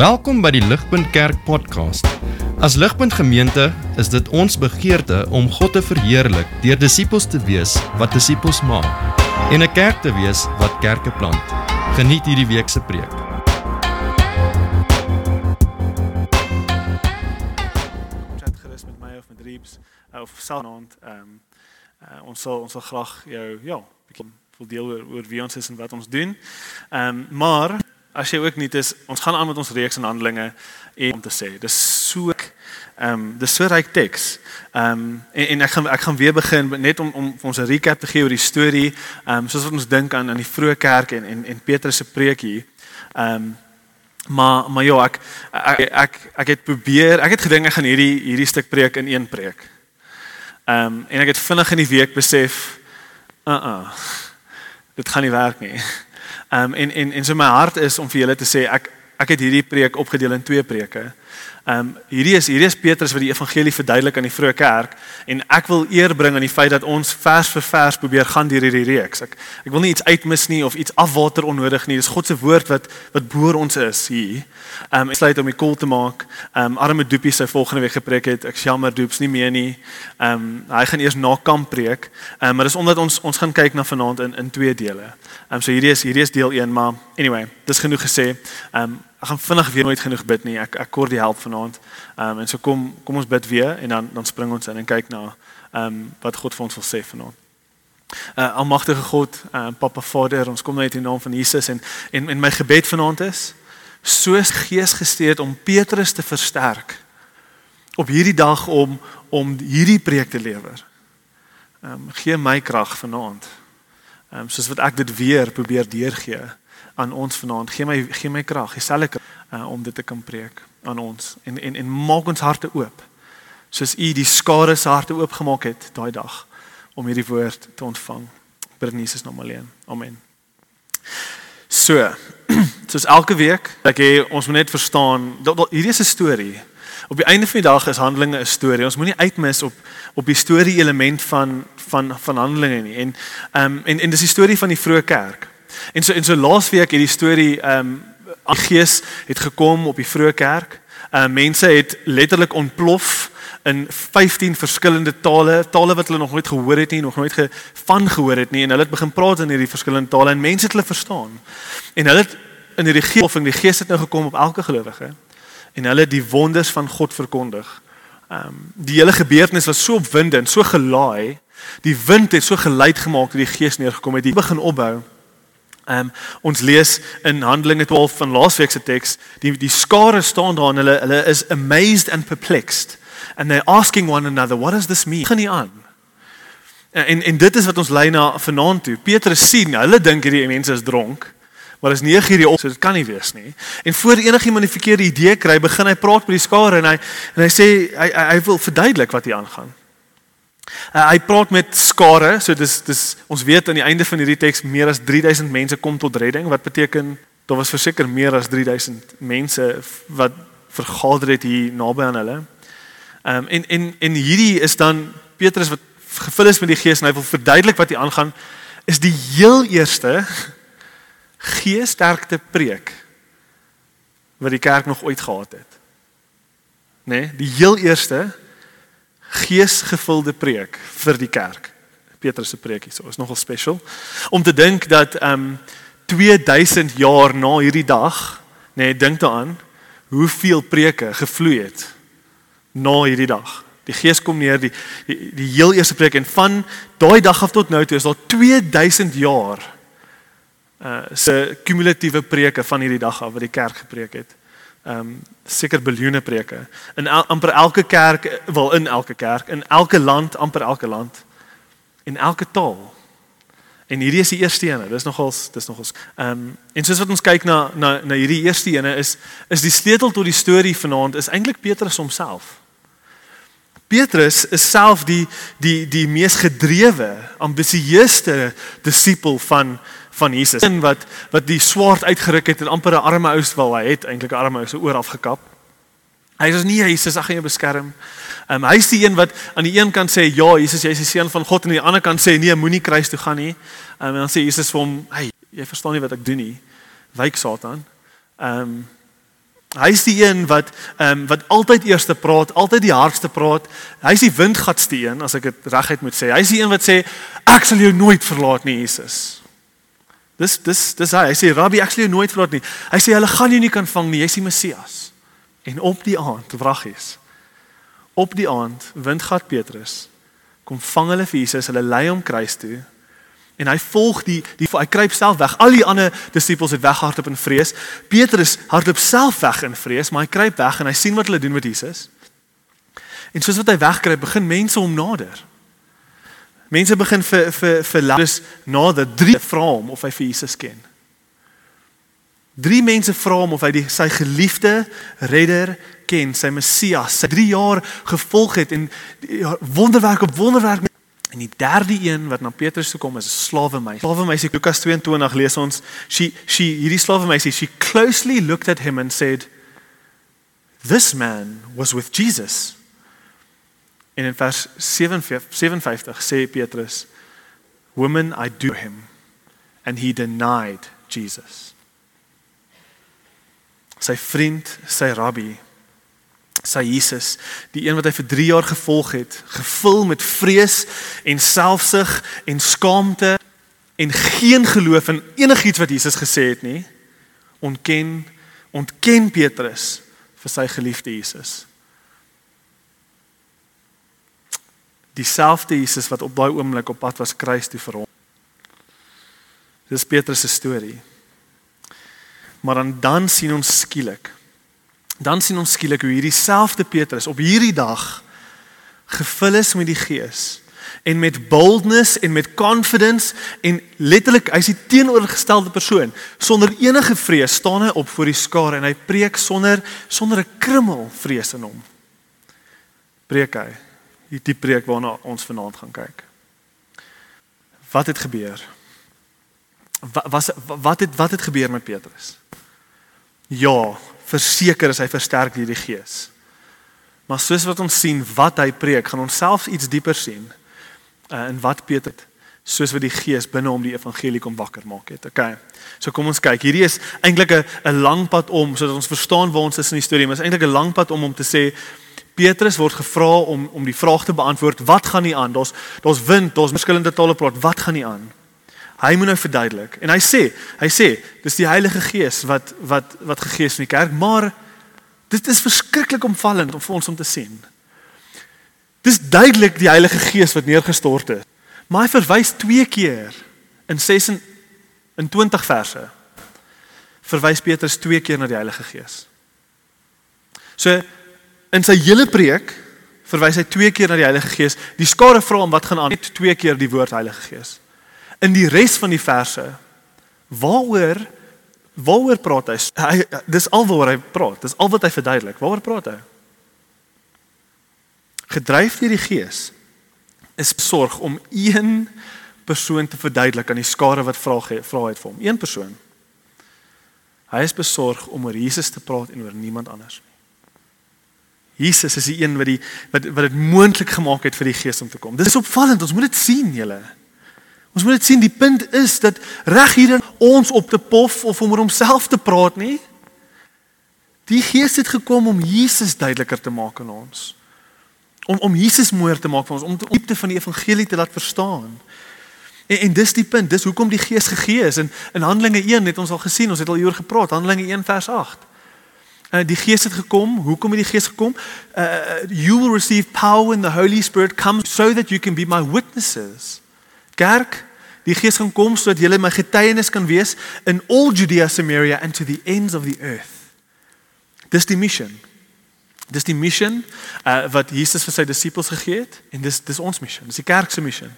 Welkom by die Ligpunt Kerk podcast. As Ligpunt Gemeente is dit ons begeerte om God te verheerlik deur disippels te wees wat disippels maak en 'n kerk te wees wat kerke plant. Geniet hierdie week se preek. chat gerus met my of met Reeps uh, of selfnaand. Ehm um, uh, ons sal ons sal graag jou ja, bietjie wil deel oor, oor wie ons is en wat ons doen. Ehm um, maar as jy ook nie is, ons gaan aan met ons reeks en handelinge en om te sê, dis so ehm um, dis so ryk teks. Ehm um, en, en ek gaan ek gaan weer begin net om om ons 'n recap te gee oor die storie, ehm um, soos wat ons dink aan aan die vroeë kerk en en en Petrus se preek hier. Ehm um, Maar maar ja, ek ek ek ek het probeer, ek het gedink ek gaan hierdie hierdie stuk preek in een preek. Ehm um, en ek het vinnig in die week besef, uh uh. Dit gaan nie werk nie. Ehm um, en en en so my hart is om vir julle te sê ek ek het hierdie preek opgedeel in twee preke. Ehm um, hierdie is hierdie is Petrus wat die evangelie verduidelik aan die vroeë kerk en ek wil eer bring aan die feit dat ons vers vir vers probeer gaan deur hierdie reeks. Ek ek wil nie iets uitmis nie of iets afwater onnodig nie. Dis God se woord wat wat boor ons is hier. Ehm um, ek sluit om die kol te maak. Ehm um, arme Doopie sy volgende week gepreek het. Ek jammer Doops nie meer nie. Ehm um, hy gaan eers na kamp preek. Ehm um, maar dis omdat ons ons gaan kyk na vanaand in in twee dele. Ehm um, so hierdie is hierdie is deel 1, maar anyway, dis genoeg gesê. Ehm um, ek gaan vinnig weer nooit genoeg bid nie. Ek ek kort die help vanaand. Ehm um, en so kom kom ons bid weer en dan dan spring ons in en kyk na ehm um, wat God vir ons wil sê vanaand. Uh almagtige God, uh Papa Vader, ons kom net in die naam van Jesus en en en my gebed vanaand is soos Gees gestuur om Petrus te versterk op hierdie dag om om hierdie preek te lewer. Ehm um, gee my krag vanaand. Ehm um, soos wat ek dit weer probeer deurgee aan ons vanaand. Gee my gee my krag, dieselfde uh, om dit te kan preek aan ons en en en maak ons harte oop. Soos U die skare se harte oopgemaak het daai dag om hierdie woord te ontvang. Bid in Jesus naam alleen. Amen. So, soos elke week, ek hê ons moet net verstaan, hierdie is 'n storie. Op die einde van die dag is Handelinge 'n storie. Ons moenie uitmis op op die storie element van van van Handelinge nie. En ehm um, en en dis die storie van die vroeë kerk. En so en so laasweek het die storie ehm um, die Gees het gekom op die vroeë kerk. Ehm uh, mense het letterlik ontplof in 15 verskillende tale, tale wat hulle nog nooit gehoor het nie, nog nooit ge, van gehoor het nie en hulle het begin praat in hierdie verskillende tale en mense het hulle verstaan. En hulle het in hierdie gees of die Gees het nou gekom op elke gelowige en hulle die wonders van God verkondig. Ehm um, die hele gebeurtenis was so opwindend, so gelaai. Die wind het so geluid gemaak dat die Gees neergekom het. Dit begin opbou. Ehm um, ons lees in Handelinge 12 van laasweek se teks, die die skare staan daar en hulle hulle is amazed and perplexed and they're asking one another, what does this mean? Gaan nie aan. En en dit is wat ons lei na vanaand toe. Petrus sien, hulle dink hierdie mense is dronk. Maar is 9 hierdie op, so dit kan nie wees nie. En voor enigiemand 'n verkeerde idee kry, begin hy praat met die skare en hy en hy sê hy, hy wil verduidelik wat hier aangaan. Uh, hy praat met skare, so dis dis ons weet aan die einde van hierdie teks meer as 3000 mense kom tot redding, wat beteken daar was verseker meer as 3000 mense wat vergader het hier naby aan hulle. Ehm um, en en en hierdie is dan Petrus wat gevul is met die Gees en hy wil verduidelik wat hier aangaan is die heel eerste geessterkte preek wat die kerk nog ooit gehad het. Nê, nee, die heel eerste geesgevulde preek vir die kerk. Petrus se preek hier, so is nogal special. Om te dink dat ehm um, 2000 jaar na hierdie dag, nê, nee, dink daaraan hoeveel preke gevloei het na hierdie dag. Die Gees kom neer die die, die heel eerste preek en van daai dag af tot nou toe is daar 2000 jaar uh se kumulatiewe preke van hierdie dag af wat die kerk gepreek het. Ehm um, seker biljoene preke. In el, amper elke kerk wil in elke kerk, in elke land, amper elke land in elke taal. En hierdie is die eerste ene. Dis nogals dis nogals ehm um, en soos wat ons kyk na na na hierdie eerste ene is is die sleutel tot die storie vanaand is eintlik Petrus homself. Petrus is self die die die mees gedrewe, ambisieusste disipel van van Jesus. Een wat wat die swaard uitgeruk het en amper 'n arme ou hy het eintlik 'n arme ou se oor afgekap. Hy is nie Jesus, hy gaan jou beskerm. Um, hy is die een wat aan die een kant sê ja, Jesus, jy is die seun van God en aan die ander kant sê nee, moenie kruis toe gaan nie. Um, en dan sê Jesus vir hom, "Hey, jy verstaan nie wat ek doen nie. Wyk Satan." Ehm um, Hy's die een wat ehm um, wat altyd eerste praat, altyd die hardste praat. Hy's die windgatste een as ek dit reguit moet sê. Hy's die een wat sê ek sal jou nooit verlaat nie, Jesus. Dis dis dis hy. Hy sê Rabbi, ek sal jou nooit verlaat nie. Hy sê hulle gaan jou nie kan vang nie. Jy's die Messias. En op die aand, wraggies. Op die aand, windgat Petrus kom vang hulle vir Jesus, hulle lei hom kruis toe en hy volg die die hy kruip self weg. Al die ander disippels het weghardloop in vrees. Petrus hardloop self weg in vrees, maar hy kruip weg en hy sien wat hulle doen met Jesus. En soos wat hy wegkruip, begin mense hom nader. Mense begin vir vir vir Lazarus nader, drie vra hom of hy vir Jesus ken. Drie mense vra hom of hy die, sy geliefde redder ken, sy Messias, sy 3 jaar gevolg het en wonderwerk op wonderwerk En die derde een wat na Petrus toe kom is 'n slawe meisie. Slawe meisie Lukas 22 lees ons, she she hierdie slawe meisie, she closely looked at him and said, "This man was with Jesus." En in vers 57 sê Petrus, "Woman, I do him." And he denied Jesus. Sy vriend, sy rabbi sy Jesus, die een wat hy vir 3 jaar gevolg het, gevul met vrees en selfsug en skaamte en geen geloof in enigiets wat Jesus gesê het nie, ontken ontken Petrus vir sy geliefde Jesus. Dieselfde Jesus wat op daai oomblik op pad was kruis toe vir hom. Dis Petrus se storie. Maar dan dan sien ons skielik dan sien ons skielik hoe hierdie selfde Petrus op hierdie dag gevul is met die Gees en met boldness en met confidence en letterlik hy's die teenoorgestelde persoon sonder enige vrees staan hy op voor die skare en hy preek sonder sonder 'n krummel vrees in hom preek hy hierdie preek waarna ons vanaand gaan kyk wat het gebeur wat was wat het wat het gebeur met Petrus ja verseker is hy versterk deur die Gees. Maar soos wat ons sien wat hy preek, gaan ons selfs iets dieper sien uh, in wat Petrus het soos wat die Gees binne hom die evangelie kom wakker maak het. Okay. So kom ons kyk. Hierdie is eintlik 'n 'n lang pad om sodat ons verstaan waar ons is in die storie. Maar is eintlik 'n lang pad om om te sê Petrus word gevra om om die vraag te beantwoord. Wat gaan nie aan? Daar's daar's wind, daar's verskillende tale praat. Wat gaan nie aan? Hy moet nou verduidelik. En hy sê, hy sê, dis die Heilige Gees wat wat wat gegee is in die kerk, maar dit is verskriklik omvallend om vir ons om te sien. Dis duidelik die Heilige Gees wat neergestort het. Maar hy verwys twee keer in 6 in 20 verse. Verwys Petrus twee keer na die Heilige Gees. So in sy hele preek verwys hy twee keer na die Heilige Gees. Die skare vra hom wat gaan aan net twee keer die woord Heilige Gees in die res van die verse waaroor waaroor praat hy? hy dis alwaar hy praat. Dis al wat hy verduidelik. Waaroor praat hy? Gedryf deur die Gees is besorg om een persoon te verduidelik aan die skare wat vra vra het vir hom. Een persoon. Hy is besorg om oor Jesus te praat en oor niemand anders nie. Jesus is die een wat die wat wat dit moontlik gemaak het vir die Gees om te kom. Dis opvallend. Ons moet dit sien, julle. Ons moet dit sien, die punt is dat reg hier in ons op te pof of om oor homself te praat nie. Die Gees het gekom om Jesus duideliker te maak aan ons. Om om Jesus mooier te maak vir ons, om die diepte van die evangelie te laat verstaan. En, en dis die punt, dis hoekom die Gees gegee is. In in Handelinge 1 het ons al gesien, ons het al hieroor gepraat, Handelinge 1 vers 8. Uh, die Gees het gekom. Hoekom het die Gees gekom? Uh, you will receive power when the Holy Spirit comes so that you can be my witnesses kerk, die Gees gaan kom sodat julle my getuienis kan wees in all Judea, Samaria and to the ends of the earth. Dis die missie. Dis die missie uh, wat Jesus vir sy disippels gegee het en dis dis ons missie. Dis die kerk se missie.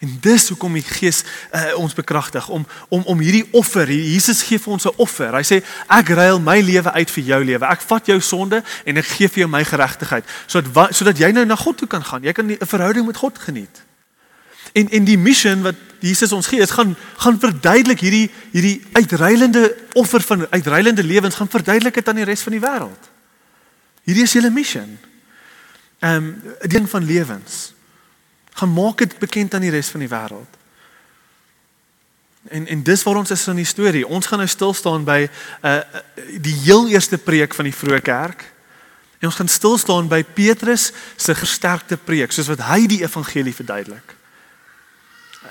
En dis hoekom die Gees uh, ons bekragtig om om om hierdie offer, Jesus gee vir ons 'n offer. Hy sê ek ruil my lewe uit vir jou lewe. Ek vat jou sonde en ek gee vir jou my geregtigheid sodat sodat jy nou na God toe kan gaan. Jy kan 'n verhouding met God geniet. En en die missie wat Jesus ons gee is gaan gaan verduidelik hierdie hierdie uitreilende offer van uitreilende lewens gaan verduidelik dit aan die res van die wêreld. Hierdie is julle missie. Ehm um, 'n ding van lewens. Gaan maak dit bekend aan die res van die wêreld. En en dis waar ons is in die storie. Ons gaan nou stil staan by uh die heel eerste preek van die vroeë kerk. En ons gaan stil staan by Petrus se versterkte preek, soos wat hy die evangelie verduidelik.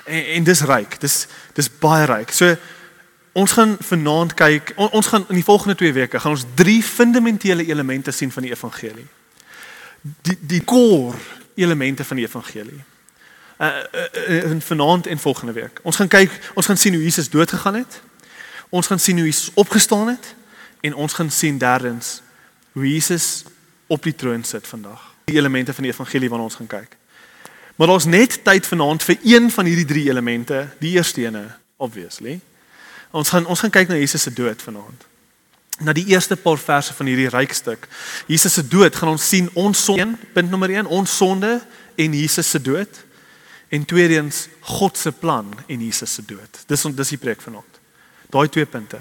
En, en dis ryk. Dis dis baie ryk. So ons gaan vanaand kyk. On, ons gaan in die volgende 2 weke gaan ons drie fundamentele elemente sien van die evangelie. Die die core elemente van die evangelie uh, uh, vanaand en volgende week. Ons gaan kyk, ons gaan sien hoe Jesus dood gegaan het. Ons gaan sien hoe Jesus opgestaan het en ons gaan sien derdens hoe Jesus op die troon sit vandag. Die elemente van die evangelie waarna ons gaan kyk. Maar daar's net tyd vanaand vir een van hierdie drie elemente, die eerste ene, obviously. Ons gaan ons gaan kyk na Jesus se dood vanaand. Na die eerste paar verse van hierdie ryk stuk. Jesus se dood gaan ons sien ons sonde, punt nommer 1, ons sonde en Jesus se dood. En tweedens God se plan en Jesus se dood. Dis ons dis die preek vanaand. Daai twee punte.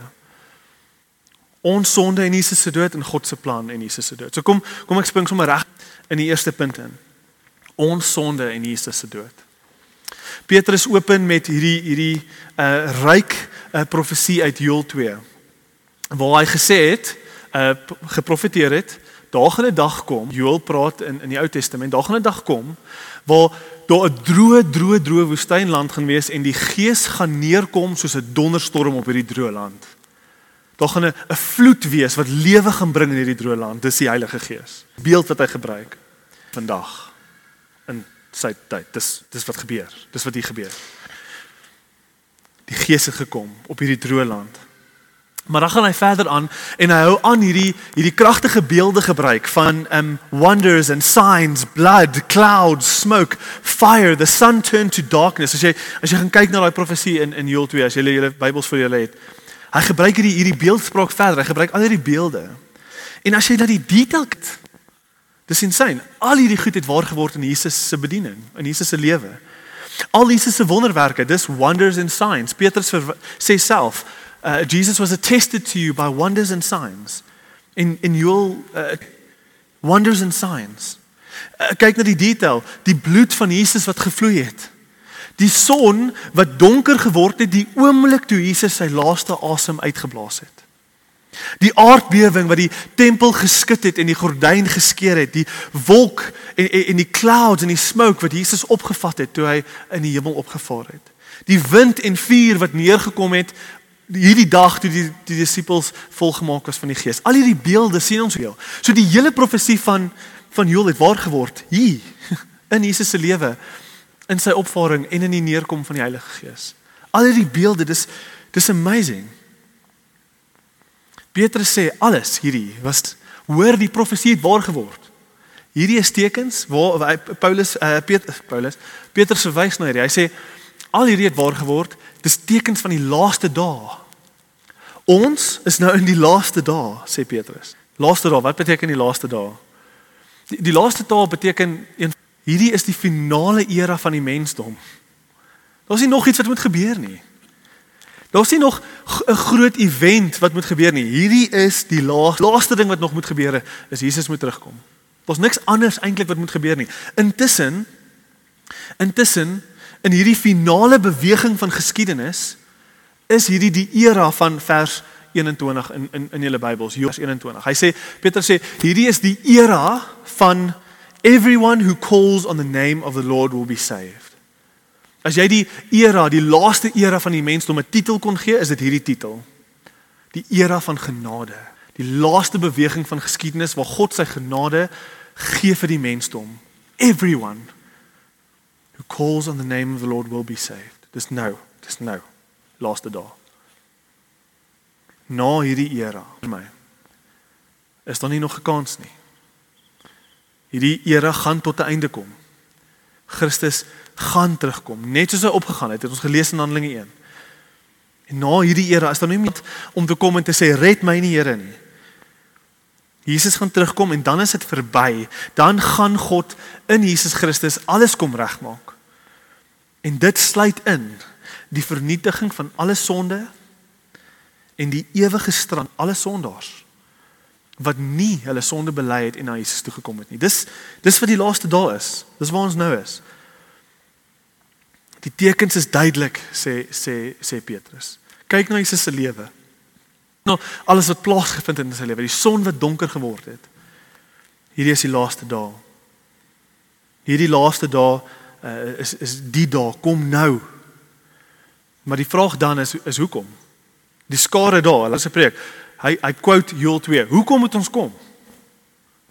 Ons sonde en Jesus se dood en God se plan en Jesus se dood. So kom kom ek spring sommer reg in die eerste punt in. Ons sonde en Jesus se dood. Petrus open met hierdie hierdie uh ryk uh, profesie uit Joël 2 waar hy gesê het uh geprofeteer het daar gaan 'n dag kom Joël praat in in die Ou Testament daar gaan 'n dag kom waar daar 'n droë droë droë woestynland gaan wees en die gees gaan neerkom soos 'n donderstorm op hierdie droë land. Daar gaan 'n 'n vloed wees wat lewe gaan bring in hierdie droë land. Dis die Heilige Gees. Beeld wat hy gebruik vandag in sy tyd. Dis dis wat gebeur. Dis wat hier gebeur. Die Gees het gekom op hierdie droë land. Maar dan gaan hy verder aan en hy hou aan hierdie hierdie kragtige beelde gebruik van um wonders and signs, blood, clouds, smoke, fire, the sun turned to darkness. As jy as jy gaan kyk na daai profesie in in Joel 2, as jy julle Bybels vir julle het. Hy gebruik hierdie hierdie beeldspraak verder. Hy gebruik al hierdie beelde. En as jy na die detail kyk, dis insane. Al hierdie goed het waar geword in Jesus se bediening, in Jesus se lewe. Al Jesus se wonderwerke, dis wonders and signs. Petrus sê self uh, Jesus was attested to you by wonders and signs in in your uh, wonders and signs. Uh, kyk na die detail, die bloed van Jesus wat gevloei het. Die son wat donker geword het die oomblik toe Jesus sy laaste asem uitgeblaas het. Die aardbewing wat die tempel geskit het en die gordyn geskeur het, die wolk en, en en die clouds en die smoke wat Jesus opgevat het toe hy in die hemel opgevaar het. Die wind en vuur wat neergekom het hierdie dag toe die die disippels volgemaak was van die Gees. Al hierdie beelde sien ons heel. So die hele profesie van van Joël het waar geword hier in Jesus se lewe in sy opvaring en in die neerkom van die Heilige Gees. Al hierdie beelde, dis dis amazing. Petrus sê alles hierdie was hoor die profesie het waar geword. Hierdie is tekens waar Paulus uh, Petrus Paulus Petrus verwys na hierdie. Hy sê al hierdie het waar geword. Dis tekens van die laaste dae. Ons is nou in die laaste dae, sê Petrus. Laaste dae, wat beteken die laaste dae? Die, die laaste dae beteken een hierdie is die finale era van die mensdom. Daar's nie nog iets wat moet gebeur nie. Daar's nie nog 'n groot event wat moet gebeur nie. Hierdie is die laaste laaste ding wat nog moet gebeur, is Jesus moet terugkom. Daar's niks anders eintlik wat moet gebeur nie. Intussen intussen in hierdie finale beweging van geskiedenis is hierdie die era van vers 21 in in in julle Bybels, Johannes 21. Hy sê Petrus sê hierdie is die era van everyone who calls on the name of the Lord will be saved. As jy die era, die laaste era van die mensdom 'n titel kon gee, is dit hierdie titel. Die era van genade. Die laaste beweging van geskiedenis waar God sy genade gee vir die mensdom. Everyone calls on the name of the Lord will be saved. Dis nou, dis nou. Laaste dag. Na hierdie era, vir my is daar nie nog 'n kans nie. Hierdie era gaan tot 'n einde kom. Christus gaan terugkom, net soos hy opgegaan het, het ons gelees in Handelinge 1. En na hierdie era is daar nie iemand om te kom en te sê red my nie Here nie. Jesus gaan terugkom en dan is dit verby. Dan gaan God in Jesus Christus alles kom regmaak. En dit sluit in die vernietiging van alle sonde en die ewige straf alle sondaars wat nie hulle sonde bely het en na Jesus toe gekom het nie. Dis dis wat die laaste dae is. Dis waar ons nou is. Die tekens is duidelik, sê sê sê Petrus. Kyk na Jesus se lewe. Nou alles wat plaasgevind het in sy lewe, die son wat donker geword het. Hierdie is die laaste dae. Hierdie laaste dae uh, is is die dae kom nou. Maar die vraag dan is is hoekom? Die skare daar, hulle se preek. Hy hy quote Joel 2. Hoekom moet ons kom?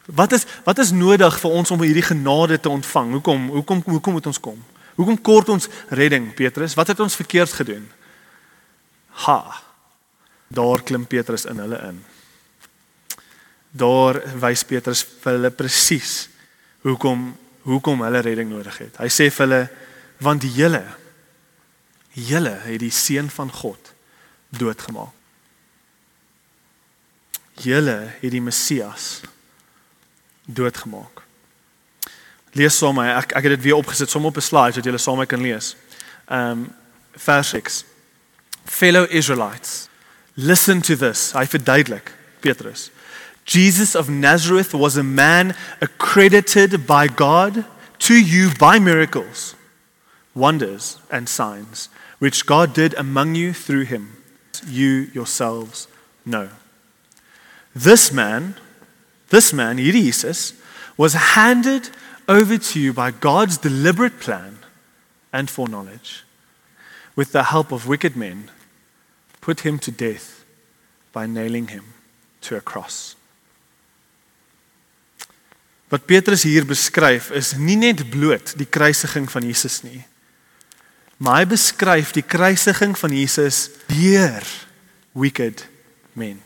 Wat is wat is nodig vir ons om hierdie genade te ontvang? Hoekom hoekom hoekom moet ons kom? Hoekom kort ons redding, Petrus? Wat het ons verkeerd gedoen? Ha. Daar klim Petrus in hulle in. Daar wys Petrus vir hulle presies hoekom hoekom hulle redding nodig het. Hy sê vir hulle want die hele julle het die seun van God doodgemaak. Julle het die Messias doodgemaak. Lees saam met my. Ek ek het dit weer opgesit som op 'n slide sodat julle saam met my kan lees. Um vers 6. Fellow Israelites, listen to this. Hy verduidelik Petrus. Jesus of Nazareth was a man accredited by God to you by miracles, wonders and signs which God did among you through him. You yourselves know. This man, this man, Jesus, was handed over to you by God's deliberate plan and foreknowledge. With the help of wicked men, put him to death by nailing him to a cross. Wat Petrus hier beskryf is nie net bloot die kruisiging van Jesus nie. Maar hy beskryf die kruisiging van Jesus deur wicked men.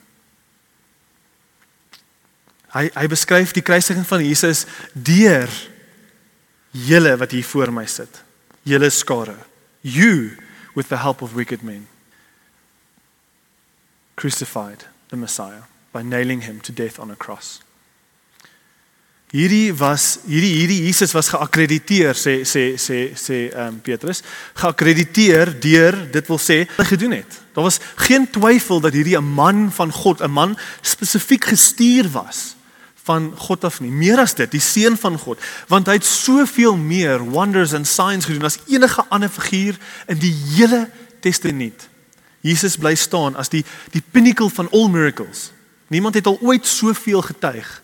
Hy hy beskryf die kruisiging van Jesus deur julle wat hier voor my sit. Julle skare. You with the help of wicked men crucified the Messiah by nailing him to death on a cross. Hierdie was hierdie hierdie Jesus was geakkrediteer sê sê sê sê ehm um, Petrus, geakkrediteer deur dit wil sê hy gedoen het. Daar was geen twyfel dat hierdie 'n man van God, 'n man spesifiek gestuur was van God af nie. Meer as dit, die seun van God, want hy het soveel meer wonders and signs gedoen as enige ander figuur in die hele Testament. Jesus bly staan as die die pinnacle van all miracles. Niemand het al ooit soveel getuig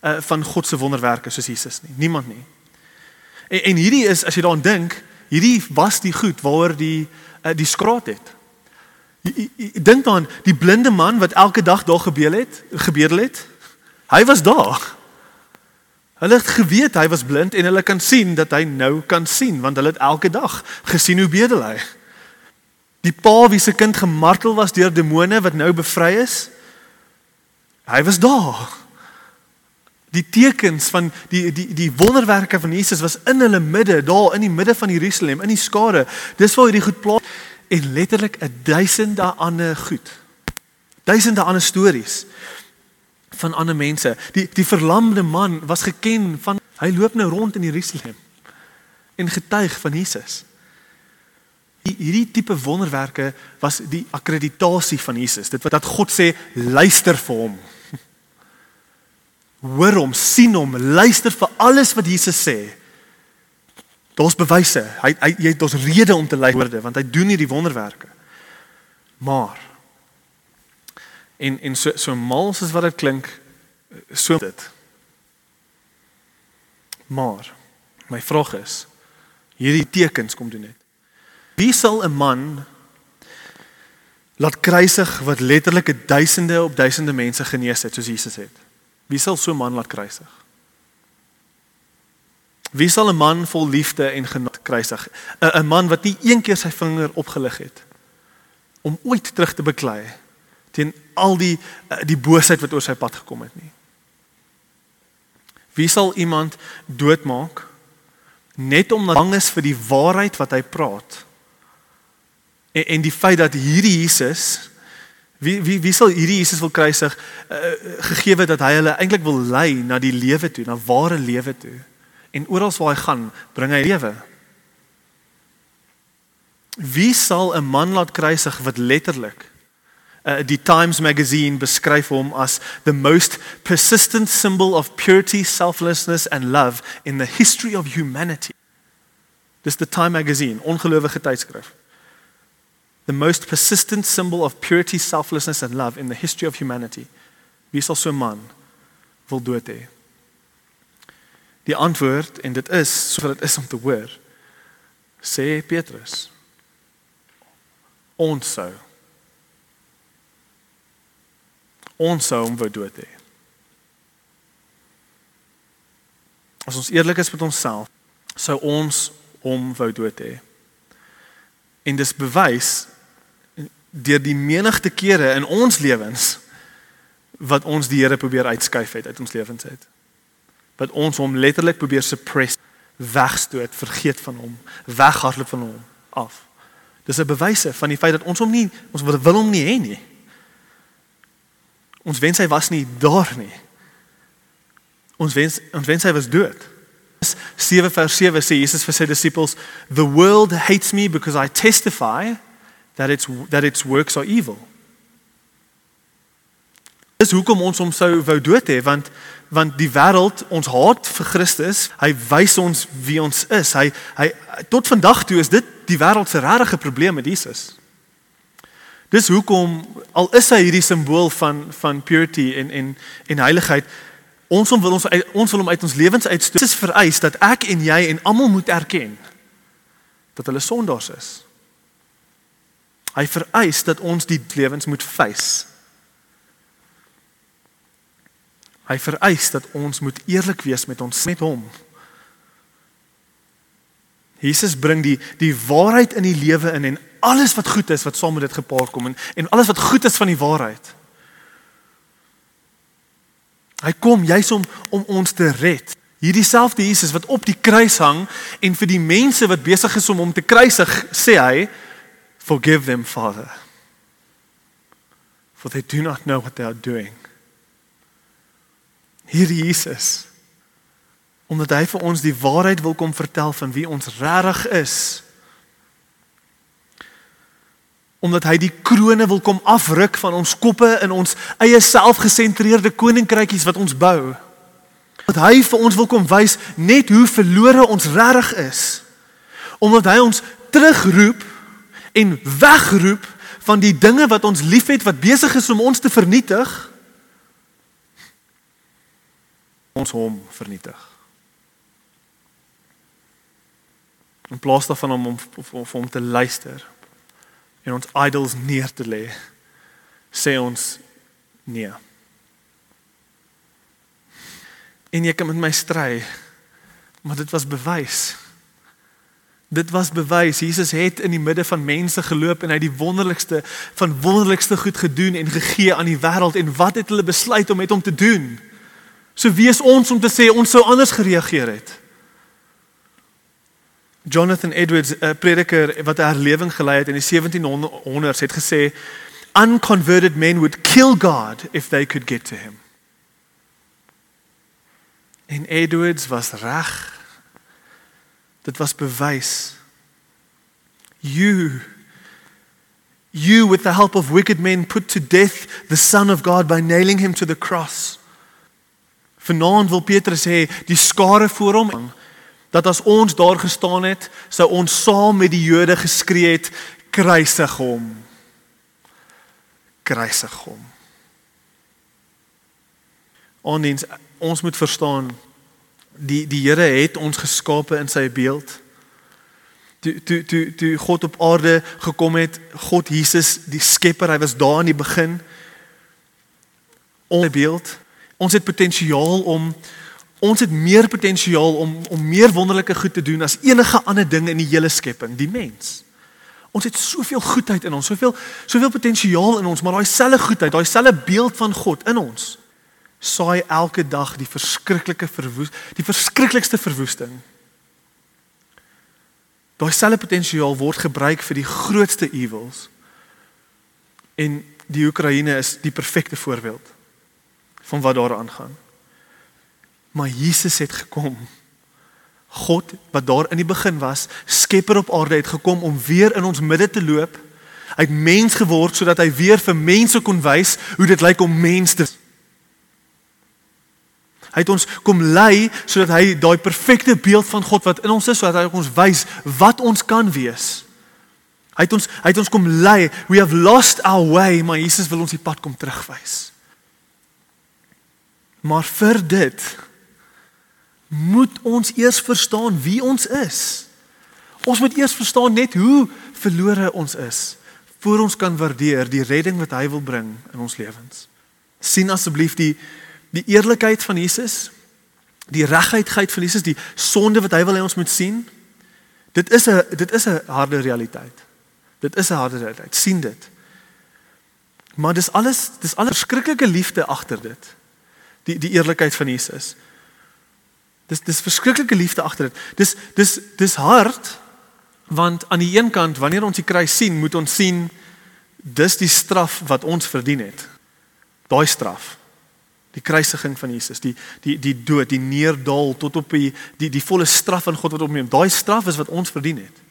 uh, van God se wonderwerke soos Jesus nie. Niemand nie. En, en hierdie is as jy daaraan dink, hierdie was die goed waaroor die uh, die skraat het. Dink dan die blinde man wat elke dag daar gebeel het, gebedel het. Hy was daar. Hulle het geweet hy was blind en hulle kan sien dat hy nou kan sien want hulle het elke dag gesien hoe bedel hy. Die pa wie se kind gemartel was deur demone wat nou bevry is. Hy was daar. Die tekens van die die die wonderwerke van Jesus was in hulle midde, daar in die midde van Jerusalem, in die skare. Dis waar hierdie goed plaas en letterlik 'n duisende ander goed. Duisende ander stories van ander mense. Die die verlamde man was geken van hy loop nou rond in Jerusalem en getuig van Jesus. Hierdie tipe wonderwerke was die akkreditasie van Jesus. Dit wat dat God sê luister vir hom hoor hom, sien hom, luister vir alles wat Jesus sê. Daar's bewyse. Hy hy jy het ons rede om te luister want hy doen hierdie wonderwerke. Maar en en so so mal soos wat dit klink, so dit. Maar my vraag is hierdie tekens kom doen net. Wie sal 'n man laat kruisig wat letterlik duisende op duisende mense genees het soos Jesus het? Wie sal so 'n man laat kruisig? Wie sal 'n man vol liefde en genade kruisig? 'n man wat nie een keer sy vinger opgelig het om ooit terug te beklei teen al die eh, die boosheid wat oor sy pad gekom het nie. Wie sal iemand doodmaak net omdat bang is vir die waarheid wat hy praat? En en die feit dat hierdie Jesus Wie wie wie sal hierdie Jesus wil kruisig uh, gegee het dat hy hulle eintlik wil lei na die lewe toe, na ware lewe toe. En oral waar hy gaan, bring hy lewe. Wie sal 'n man laat kruisig wat letterlik uh, die Times magazine beskryf hom as the most persistent symbol of purity, selflessness and love in the history of humanity. Dis the Time magazine, ongelowige tydskrif. The most persistent symbol of purity, selflessness and love in the history of humanity. Wie sal so 'n man wil dood hê? Die antwoord en dit is soos dit is om te hoor. Sê Petrus. Ons sou ons sou hom wou dood hê. As ons eerlik is met onsself, sou ons hom wou dood hê. En dis bewys deur die menigte kere in ons lewens wat ons die Here probeer uitskuif het uit ons lewens uit. Wat ons hom letterlik probeer suppress, wegstoot, vergeet van hom, weghardloop van hom af. Dis 'n bewyse van die feit dat ons hom nie ons wil hom nie hê nie. Ons wens hy was nie daar nie. Ons wens ons wens hy was dood. 7 vers 7 sê Jesus vir sy disippels, "The world hates me because I testify that its that its works are evil." Dis hoekom ons hom sou wou dood hê want want die wêreld ons haat vir Christus. Hy wys ons wie ons is. Hy hy tot vandag toe is dit die wêreld se regte probleem met Jesus. Dis hoekom al is hy hierdie simbool van van purity en en en heiligheid, ons wil ons ons wil hom uit ons lewens uitstoot. Dit is vereis dat ek en jy en almal moet erken dat hulle sondaars is. Hy vereis dat ons die lewens moet face. Hy vereis dat ons moet eerlik wees met ons met hom. Jesus bring die die waarheid in die lewe in en alles wat goed is wat saam met dit gepaard kom en en alles wat goed is van die waarheid. Hy kom juis om om ons te red. Hierdie selfde Jesus wat op die kruis hang en vir die mense wat besig is om hom te kruisig, sê hy, "Forgive them, Father, for they do not know what they are doing." Hierdie Jesus omdat hy vir ons die waarheid wil kom vertel van wie ons regtig is omdat hy die krone wil kom afruk van ons koppe in ons eie selfgesentreerde koninkrykies wat ons bou. Dat hy vir ons wil kom wys net hoe verlore ons regtig is. Omdat hy ons terugroep en wegroep van die dinge wat ons liefhet wat besig is om ons te vernietig. Ons hom vernietig. In plaas daarvan om hom om hom te luister en ons idols neer te lê, sê ons nee. En ek kan met my stry, maar dit was bewys. Dit was bewys Jesus het in die midde van mense geloop en hy het die wonderlikste van wonderlikste goed gedoen en gegee aan die wêreld en wat het hulle besluit om met hom te doen? So wie is ons om te sê ons sou anders gereageer het? Jonathan Edwards, 'n prediker wat 'n herlewing gelei het in die 1700s, het gesê unconverted men would kill God if they could get to him. En Edwards was reg. Dit was bewys. You you with the help of wicked men put to death the son of God by nailing him to the cross. Vanaand wil Petrus sê die skare voor hom dat as ons daar gestaan het, sou ons saam met die Jode geskree het kruisig hom. Kruisig hom. Ons ons moet verstaan die die Here het ons geskape in sy beeld. Toe toe toe toe God op aarde gekom het, God Jesus die Skepper, hy was daar in die begin. Ons beeld. Ons het potensiaal om Ons het meer potensiaal om om meer wonderlike goed te doen as enige ander ding in die hele skepping, die mens. Ons het soveel goedheid in ons, soveel soveel potensiaal in ons, maar daai selfe goedheid, daai selfe beeld van God in ons saai elke dag die verskriklike verwoes, die verskriklikste verwoesting. Daai selfe potensiaal word gebruik vir die grootste ewels. En die Oekraïne is die perfekte voorbeeld van wat daar aangaan. Maar Jesus het gekom. God wat daar in die begin was, Skepper op aarde het gekom om weer in ons midde te loop. Hy het mens geword sodat hy weer vir mense kon wys hoe dit lyk om mens te Hy het ons kom lei sodat hy daai perfekte beeld van God wat in ons is sodat hy ons wys wat ons kan wees. Hy het ons hy het ons kom lei. We have lost our way, maar Jesus wil ons die pad kom terugwys. Maar vir dit moet ons eers verstaan wie ons is. Ons moet eers verstaan net hoe verlore ons is voor ons kan waardeer die redding wat hy wil bring in ons lewens. sien asseblief die die eerlikheid van Jesus, die regheidheid van Jesus, die sonde wat hy wil hê ons moet sien. Dit is 'n dit is 'n harde realiteit. Dit is 'n harde realiteit. sien dit. Maar dis alles dis alles verskriklike liefde agter dit. Die die eerlikheid van Jesus. Dis dis verskriklike liefde agter dit. Dis dis dis hard want aan die een kant wanneer ons die kruis sien, moet ons sien dis die straf wat ons verdien het. Daai straf. Die kruisiging van Jesus, die die die dood, die neerdaal tot op die die die volle straf van God wat op neem. Daai straf is wat ons verdien het.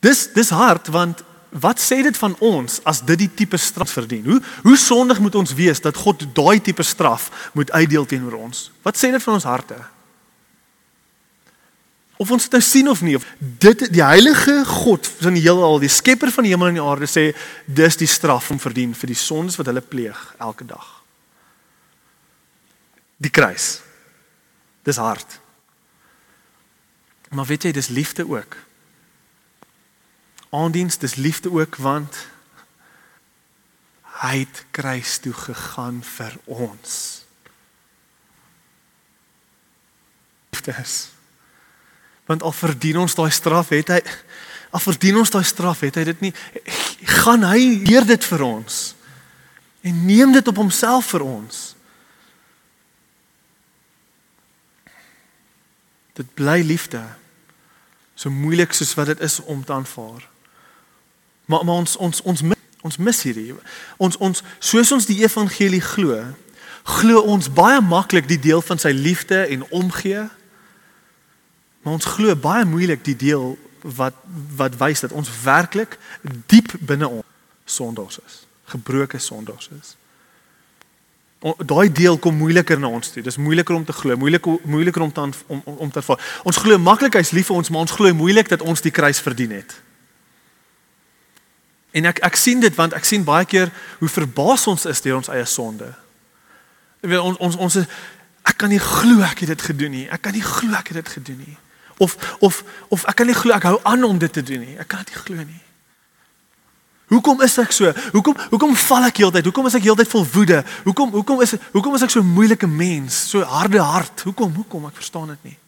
Dis dis hard want wat sê dit van ons as dit die tipe straf verdien? Hoe hoe sondig moet ons wees dat God daai tipe straf moet uitdeel teenoor ons? Wat sê dit van ons harte? Of ons dit nou sien of nie, of dit die heilige God van die heelal, die skepper van die hemel en die aarde sê dis die straf om verdien vir die sondes wat hulle pleeg elke dag. Die kruis. Dis hard. Maar weet jy, dis liefde ook aandiens dis liefde ook want hy het kruis toe gegaan vir ons. Liefdes. Want al verdien ons daai straf, het hy al verdien ons daai straf, het hy dit nie gaan hy leer dit vir ons en neem dit op homself vir ons. Dit bly liefde. So moeilik soos wat dit is om te aanvaar. Maar maar ons ons ons ons mis hierdie. Ons ons soos ons die evangelie glo, glo ons baie maklik die deel van sy liefde en omgee. Maar ons glo baie moeilik die deel wat wat wys dat ons werklik diep binne ons sondaars is, gebroke sondaars is. Daai deel kom moeiliker na ons toe. Dis moeiliker om te glo, moeilik moeiliker om te om om te ervaar. Ons glo maklik hy's lief vir ons, maar ons glo moeilik dat ons die kruis verdien het. En ek ek sien dit want ek sien baie keer hoe verbaas ons is deur ons eie sonde. Ek weet ons ons ons ek kan nie glo ek het dit gedoen nie. Ek kan nie glo ek het dit gedoen nie. Of of of ek kan nie glo ek hou aan om dit te doen nie. Ek kan dit nie glo nie. Hoekom is ek so? Hoekom hoekom val ek heeltyd? Hoekom is ek heeltyd vol woede? Hoekom hoekom is hoekom is ek so 'n moeilike mens? So harde hart. Hoekom? Hoekom? Ek verstaan dit nie.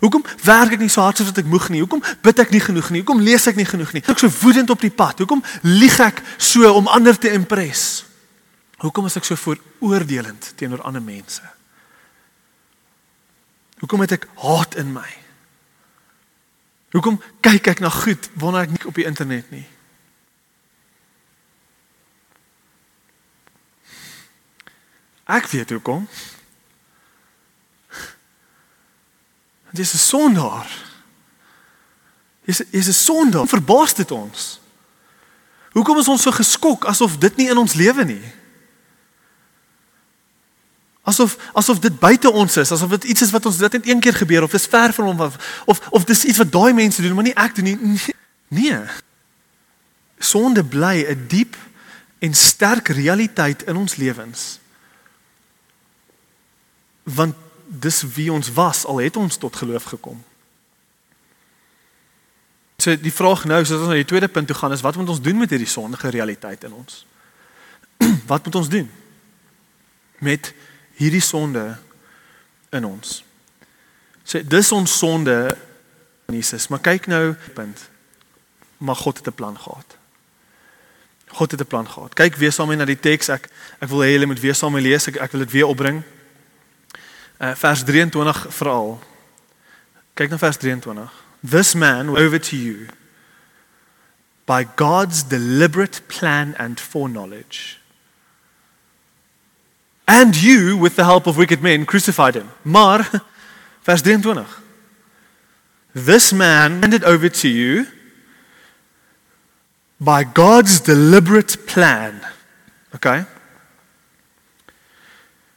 Hoekom werk ek nie so hard soos wat ek moeg nie? Hoekom bid ek nie genoeg nie? Hoekom lees ek nie genoeg nie? Ek so woedend op die pad. Hoekom lieg ek so om ander te impress? Hoekom is ek so vooroordelend teenoor ander mense? Hoekom het ek haat in my? Hoekom kyk ek na goed wanneer ek nie op die internet nie? Ek weet hoekom. Dis 'n sondaar. Dis is 'n sondaar. Verbaas dit ons. Hoekom is ons so geskok asof dit nie in ons lewe nie? Asof asof dit buite ons is, asof dit iets is wat ons dit net een keer gebeur of dis ver van hom of of, of dis iets wat daai mense doen, maar nie ek doen nie. Nee. Sonde bly 'n diep en sterk realiteit in ons lewens. Want dis wie ons was al het ons tot geloof gekom. So die vraag nou, soos ons na die tweede punt toe gaan, is wat moet ons doen met hierdie sondige realiteit in ons? wat moet ons doen met hierdie sonde in ons? So dis ons sonde Jesus, maar kyk nou punt. Maar God het 'n plan gehad. God het 'n plan gehad. Kyk weer saam met na die teks. Ek ek wil hê julle moet weer saam met lees. Ek, ek wil dit weer opbring. Uh, vers 23 veral. Kyk na vers 23. This man over to you by God's deliberate plan and foreknowledge. And you with the help of wicked men crucified him. Maar vers 23. This man handed over to you by God's deliberate plan. Okay?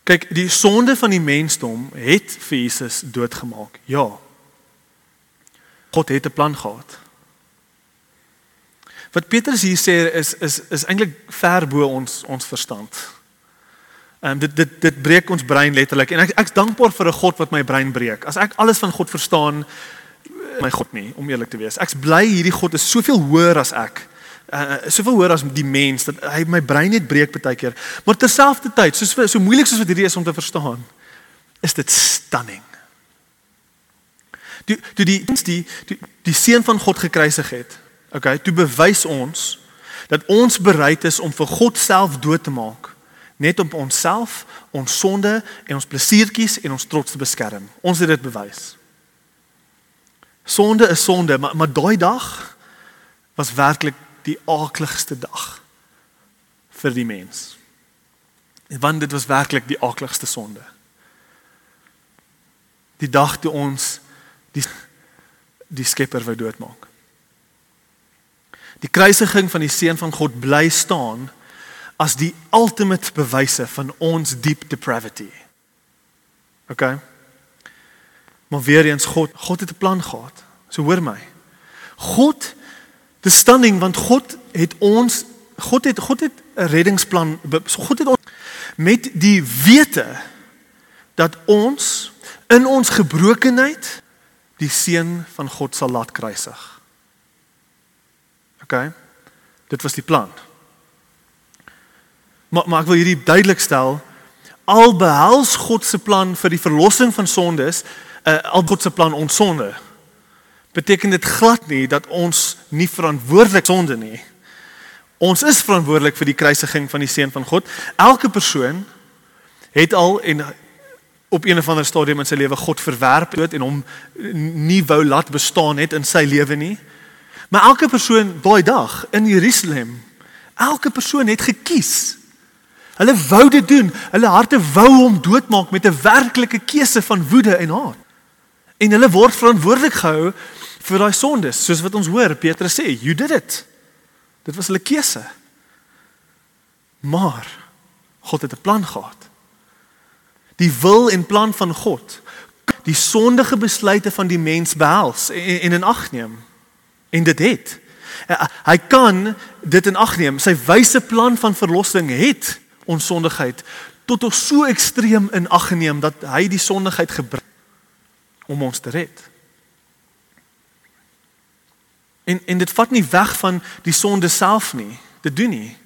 Kyk, die sonde van die mensdom het vir Jesus doodgemaak. Ja. God het 'n plan gehad. Wat Petrus hier sê is is is eintlik ver bo ons ons verstand. Ehm um, dit dit dit breek ons brein letterlik en ek ek's dankbaar vir 'n God wat my brein breek. As ek alles van God verstaan, my God nie, om eerlik te wees. Ek's bly hierdie God is soveel hoër as ek uh, soveel hoor as die mens dat hy my brein net breek baie keer. Maar terselfdertyd, so so moeilik soos wat hierdie is om te verstaan, is dit stunning. Die die die die die, die seun van God gekruisig het. Okay, toe bewys ons dat ons bereid is om vir God self dood te maak net om onsself, ons sonde en ons plesiertjies en ons trots te beskerm. Ons het dit bewys. Sonde is sonde, maar maar daai dag was werklik die aakligste dag vir die mens. Want dit was werklik die aakligste sonde. Die dag toe ons die die Skepper wou doodmaak. Die kruisiging van die seun van God bly staan as die ultimate bewyse van ons deep depravity. OK. Maar weer eens God, God het 'n plan gehad. So hoor my. God Dis stunning want God het ons God het God het 'n reddingsplan God het ons met die wete dat ons in ons gebrokenheid die seun van God sal laat kruisig. OK. Dit was die plan. Maar maar ek wil hierdie duidelik stel al behels God se plan vir die verlossing van sondes, uh, al God se plan ons sonde beteken dit glad nie dat ons nie verantwoordelik sonde nie. Ons is verantwoordelik vir die kruisiging van die seun van God. Elke persoon het al en op een of ander stadium in sy lewe God verwerp dood en hom nie wou laat bestaan het in sy lewe nie. Maar elke persoon daai dag in Jerusalem, elke persoon het gekies. Hulle wou dit doen. Hulle harte wou hom doodmaak met 'n werklike keuse van woede en haat. En hulle word verantwoordelik gehou vir daai sondes, soos wat ons hoor Petrus sê, you did it. Dit was hulle keuse. Maar God het 'n plan gehad. Die wil en plan van God, die sondige besluite van die mens behels en, en in ag neem. En dit het. Hy kan dit in ag neem. Sy wyse plan van verlossing het ons sondigheid tot op so ekstreem in ag geneem dat hy die sondigheid gebruik om ons te red. En en dit vat nie weg van die sonde self nie. Dit doen nie.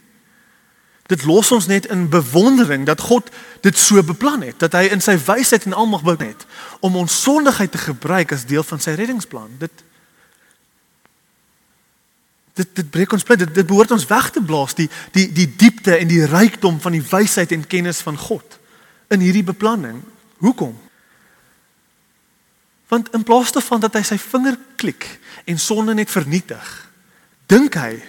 Dit los ons net in bewondering dat God dit so beplan het, dat hy in sy wysheid en almag bou het om ons sondigheid te gebruik as deel van sy reddingsplan. Dit dit dit breek ons plat. Dit, dit behoort ons weg te blaas die die die diepte en die rykdom van die wysheid en kennis van God in hierdie beplanning. Hoekom? Want in plaas daarvan dat hy sy vinger klik en sonde net vernietig, dink hy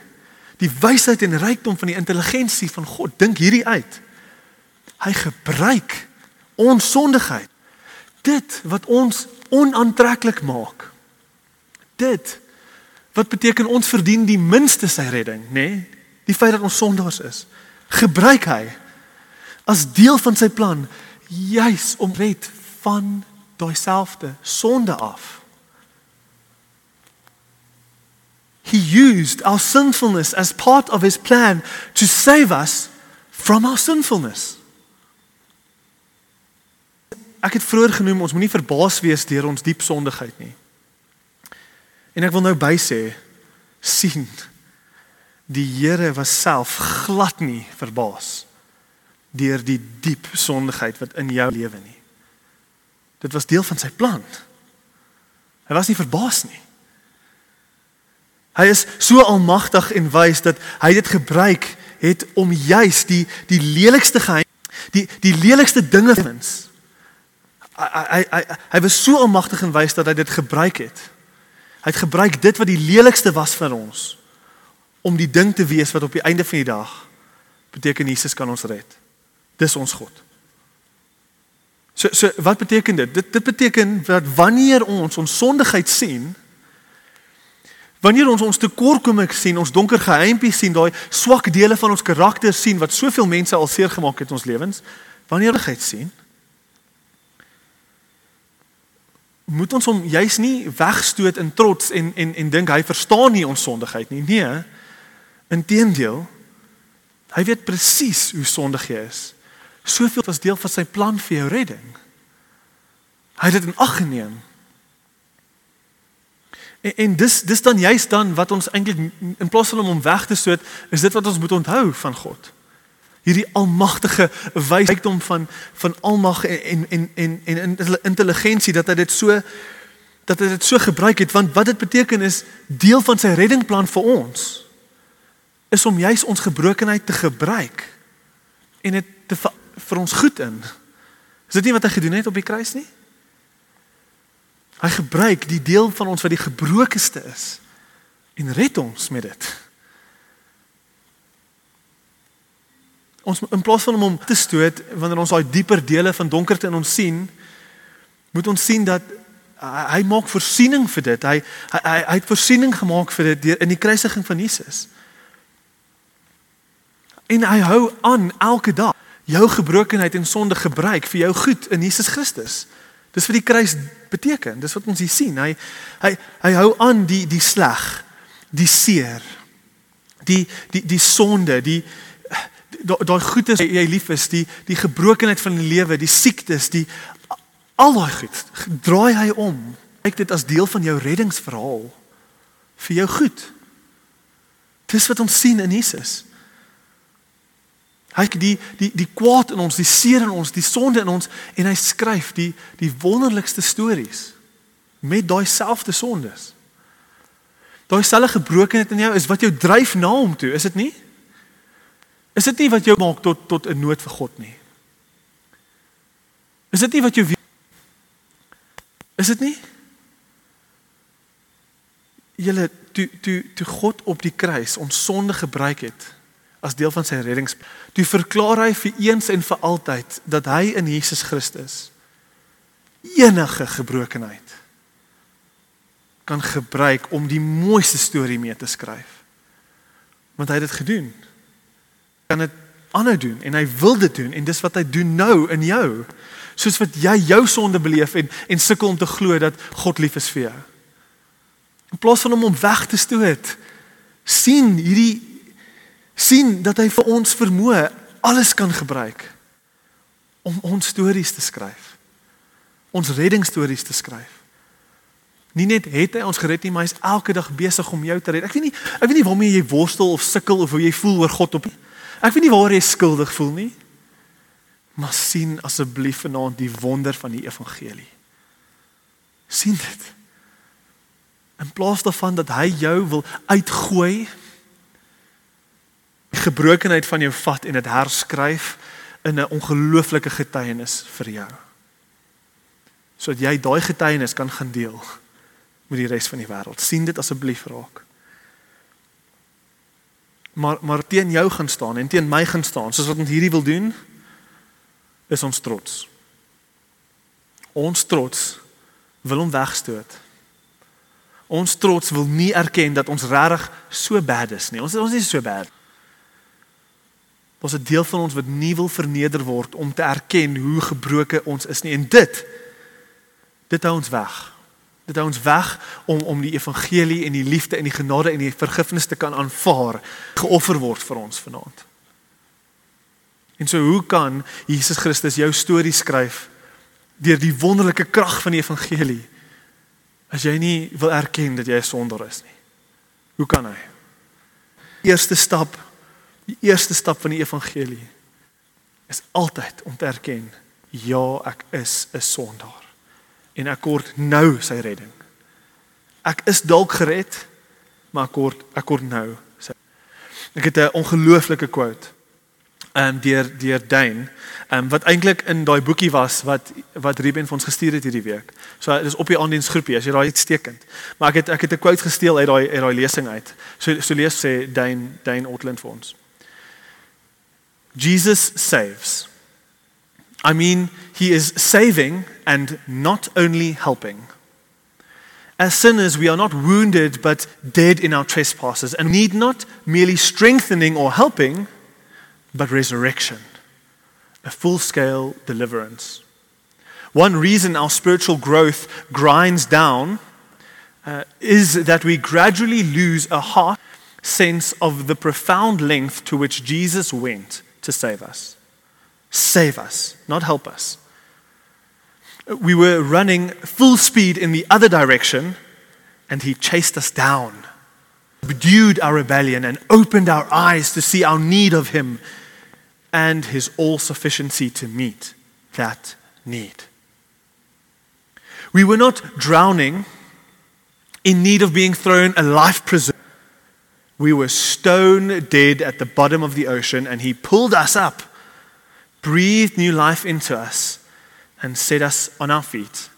die wysheid en rykdom van die intelligensie van God dink hierdie uit. Hy gebruik ons sondigheid. Dit wat ons onaantreklik maak. Dit wat beteken ons verdien die minste sy redding, nê? Nee? Die feit dat ons sondaars is, gebruik hy as deel van sy plan juis om red van daai selfde sonde af. He used our sinfulness as part of his plan to save us from our sinfulness. Ek het vroeër genoem ons moenie verbaas wees deur ons diep sondigheid nie. En ek wil nou by sê sien die Here was self glad nie verbaas deur die diep sondigheid wat in jou lewe nie. Dit was deel van sy plan. Hy was nie verbaas nie. Hy is so almagtig en wys dat hy dit gebruik het om juis die die lelikste geheim die die lelikste dinge wins. Hy hy hy hy was so almagtig en wys dat hy dit gebruik het. Hy het gebruik dit wat die lelikste was vir ons om die ding te wees wat op die einde van die dag beteken Jesus kan ons red. Dis ons God. So so wat beteken dit? Dit dit beteken dat wanneer ons ons sondigheid sien, wanneer ons ons tekortkominge sien, ons donker geheimpies sien, daai swak dele van ons karakter sien wat soveel mense al seer gemaak het in ons lewens, wanneer ons dit sien, moet ons hom juis nie wegstoot in trots en en en dink hy verstaan nie ons sondigheid nie. Nee. Inteendeel, hy weet presies hoe sondig jy is. Soveel as deel van sy plan vir jou redding. Hy het dit in ag geneem. En, en dis dis dan juist dan wat ons eintlik in plaas van om hom weg te stoot, is dit wat ons moet onthou van God hierdie almagtige wysheid van van almag en en en en en intelligensie dat hy dit so dat hy dit so gebruik het want wat dit beteken is deel van sy reddingplan vir ons is om juis ons gebrokenheid te gebruik en dit te vir, ons goed in. Is dit nie wat hy gedoen het op die kruis nie? Hy gebruik die deel van ons wat die gebrokenste is en red ons met dit. ons in plaas van om hom te stoot wanneer ons daai dieper dele van donkerte in ons sien, moet ons sien dat hy, hy maak voorsiening vir dit. Hy hy hy, hy het voorsiening gemaak vir dit deur in die kruisiging van Jesus. En hy hou aan elke dag jou gebrokenheid en sonde gebruik vir jou goed in Jesus Christus. Dis wat die kruis beteken. Dis wat ons hier sien. Hy hy hy hou aan die die sleg, die seer, die die die sonde, die daai goed is jy lief is, die die gebrokenheid van die lewe, die siektes, die al daai goed, draai hy om. Kyk dit as deel van jou reddingsverhaal vir jou goed. Dis wat ons sien in Jesus. Hy kyk die die die kwaad in ons, die seer in ons, die sonde in ons en hy skryf die die wonderlikste stories met daai selfde sondes. Daai selfe gebrokenheid in jou is wat jou dryf na hom toe, is dit nie? Is dit nie wat jou maak tot tot 'n nood vir God nie? Is dit nie wat jou Is dit nie? Julle toe toe toe God op die kruis ons sonde gebruik het as deel van sy reddings. Toe verklaar hy vir eens en vir altyd dat hy in Jesus Christus enige gebrokenheid kan gebruik om die mooiste storie mee te skryf. Want hy het dit gedoen kan dit aanhou doen en hy wil dit doen en dis wat hy doen nou in jou. Soos wat jy jou sonde beleef en en sukkel om te glo dat God lief is vir jou. In plaas van om hom weg te stoot, sien hierdie sien dat hy vir ons vermoë alles kan gebruik om ons stories te skryf. Ons reddingsstories te skryf. Nie net het hy ons gered nie, maar hy's elke dag besig om jou te red. Ek weet nie ek weet nie waarmee jy worstel of sukkel of hoe jy voel oor God op. Ek weet nie waar jy skuldig voel nie. Maar sien asseblief vanaand die wonder van die evangelie. sien dit. In plaas daarvan dat hy jou wil uitgooi, gebrokenheid van jou vat en dit herskryf in 'n ongelooflike getuienis vir jou. Sodat jy daai getuienis kan gaan deel met die res van die wêreld. sien dit asseblief raak maar maar teen jou gaan staan en teen my gaan staan soos wat ons hierdie wil doen is ons trots. Ons trots wil hom wegstoot. Ons trots wil nie erken dat ons regtig so bad is nie. Ons ons is so bad. Ons 'n deel van ons wat nie wil verneder word om te erken hoe gebroken ons is nie en dit dit hou ons weg. Dit hou ons weg om om die evangelie en die liefde en die genade en die vergifnis te kan aanvaar geoffer word vir ons vanaand. En so hoe kan Jesus Christus jou storie skryf deur die wonderlike krag van die evangelie as jy nie wil erken dat jy 'n sondaar is nie? Hoe kan hy? Eerste stap, die eerste stap van die evangelie is altyd om te erken ja, ek is 'n sondaar en ek kort nou sy redding. Ek is dalk gered, maar ek kort ek kort nou sy. Ek het 'n ongelooflike quote ehm um, deur deur Dane, ehm um, wat eintlik in daai boekie was wat wat Ruben vir ons gestuur het hierdie week. So dis op die aandiensgroepie as jy daai uitstekend. Maar ek het ek het 'n quote gesteel uit daai uit daai lesing uit. So so lees sê Dane Dane Outland vir ons. Jesus saves. I mean, he is saving and not only helping. As sinners, we are not wounded but dead in our trespasses and need not merely strengthening or helping, but resurrection. a full scale deliverance. One reason our spiritual growth grinds down uh, is that we gradually lose a heart sense of the profound length to which Jesus went to save us. Save us, not help us. We were running full speed in the other direction, and He chased us down, subdued our rebellion, and opened our eyes to see our need of Him and His all sufficiency to meet that need. We were not drowning in need of being thrown a life preserver. We were stone dead at the bottom of the ocean, and He pulled us up, breathed new life into us, and set us on our feet.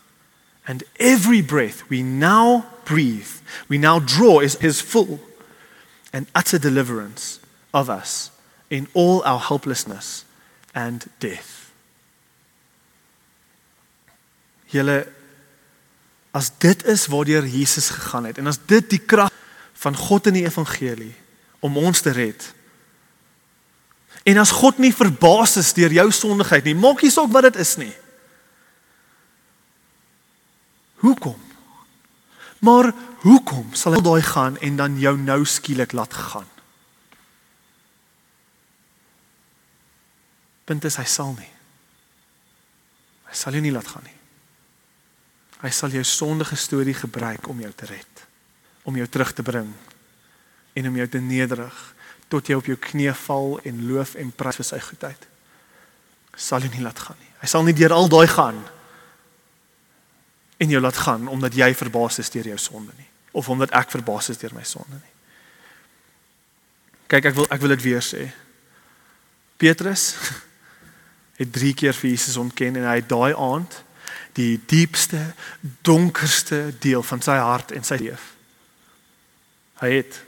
And every breath we now breathe, we now draw, is His full and utter deliverance of us in all our helplessness and death. Julle as dit is waardeur Jesus gegaan het en as dit die krag van God in die evangelie om ons te red. En as God nie verbaas is deur jou sondigheid nie, maak nie saak wat dit is nie. Hoekom? Maar hoekom sal hy daai gaan en dan jou nou skielik laat gaan? Punt is hy sal nie. Hy sal jou nie laat gaan nie. Hy sal jou sondige storie gebruik om jou te red, om jou terug te bring en om jou te nederig tot jy op jou knieë val en loof en prys vir sy goedheid. Sal jy nie laat gaan nie. Hy sal nie deur al daai gaan en jou laat gaan omdat jy verbaas is deur jou sonde nie of omdat ek verbaas is deur my sonde nie. Kyk, ek wil ek wil dit weer sê. Petrus het 3 keer vir Jesus ontken en hy het daai aand die diepste, donkerste deel van sy hart en sy lewe. Hy het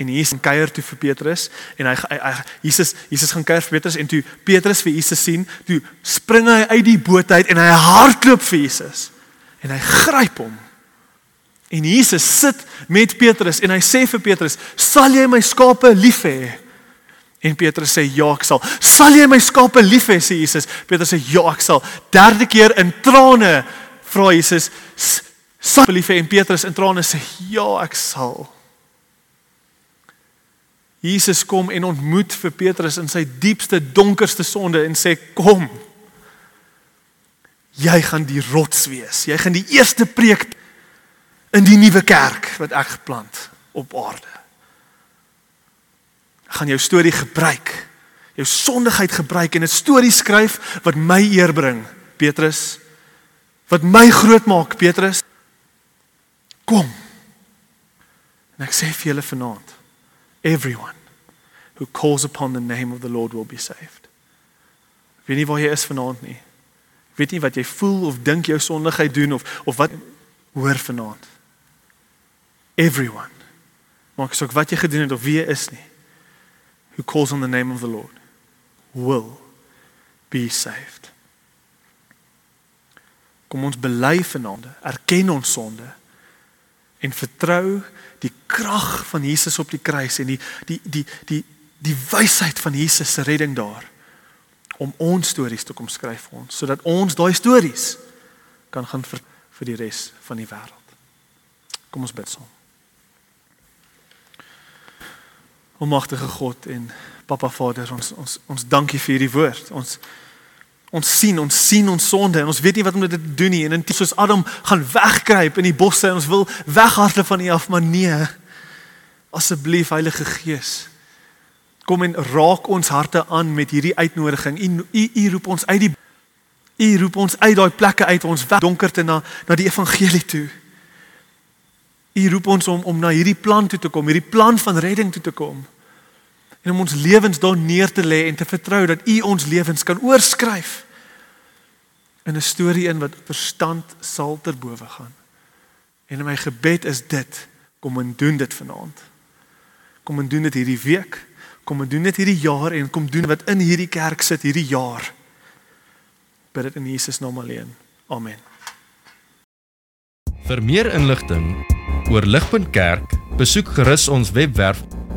en Jesus kuier toe vir Petrus en hy, hy, hy Jesus Jesus gaan kuier vir Petrus en toe Petrus vir Jesus sien, toe spring hy uit die boot uit en hy hardloop vir Jesus en hy gryp hom. En Jesus sit met Petrus en hy sê vir Petrus, "Sal jy my skape lief hê?" En Petrus sê ja, ek sal. Sal jy my skape lief hê, sê Jesus. Petrus sê ja, ek sal. Derde keer in trane vra Jesus, jy lief hê? En Petrus in trane sê ja, ek sal. Jesus kom en ontmoet vir Petrus in sy diepste donkerste sonde en sê kom. Jy gaan die rots wees. Jy gaan die eerste preek in die nuwe kerk wat ek geplant op aarde gaan jou storie gebruik. Jou sondigheid gebruik en 'n storie skryf wat my eer bring, Petrus. Wat my groot maak, Petrus. Kom. En ek sê vir julle vanaand, everyone who calls upon the name of the Lord will be saved. Ek weet nie waar jy is vanaand nie. Ek weet nie wat jy voel of dink jou sondigheid doen of of wat hoor vanaand. Everyone. Maak saak wat jy gedoen het of wie jy is nie who calls on the name of the Lord will be saved. Kom ons bely vanaand, erken ons sonde en vertrou die krag van Jesus op die kruis en die die die die die wysheid van Jesus se redding daar om ons stories te kom skryf vir ons sodat ons daai stories kan gaan vir, vir die res van die wêreld. Kom ons bid saam. Almagtige God en Papa Vader, ons ons ons dankie vir hierdie woord. Ons ons sien, ons sien ons sonde en ons weet nie wat om dit te doen nie. En intussen soos Adam gaan wegkruip in die bosse en ons wil weghardloop van U af, maar nee. Asseblief Heilige Gees, kom en raak ons harte aan met hierdie uitnodiging. U U, u roep ons uit die U roep ons uit daai plekke uit ons weg donkerte na na die evangelie toe. U roep ons om om na hierdie plan toe te kom, hierdie plan van redding toe te kom. En om ons lewens daar neer te lê en te vertrou dat U ons lewens kan oorskryf in 'n storie in wat verstand sal ter bowe gaan. En my gebed is dit, kom en doen dit vanaand. Kom en doen dit hierdie week, kom en doen dit hierdie jaar en kom doen wat in hierdie kerk sit hierdie jaar. Bid dit in Jesus naam alleen. Amen. Vir meer inligting oor Ligpunt Kerk, besoek gerus ons webwerf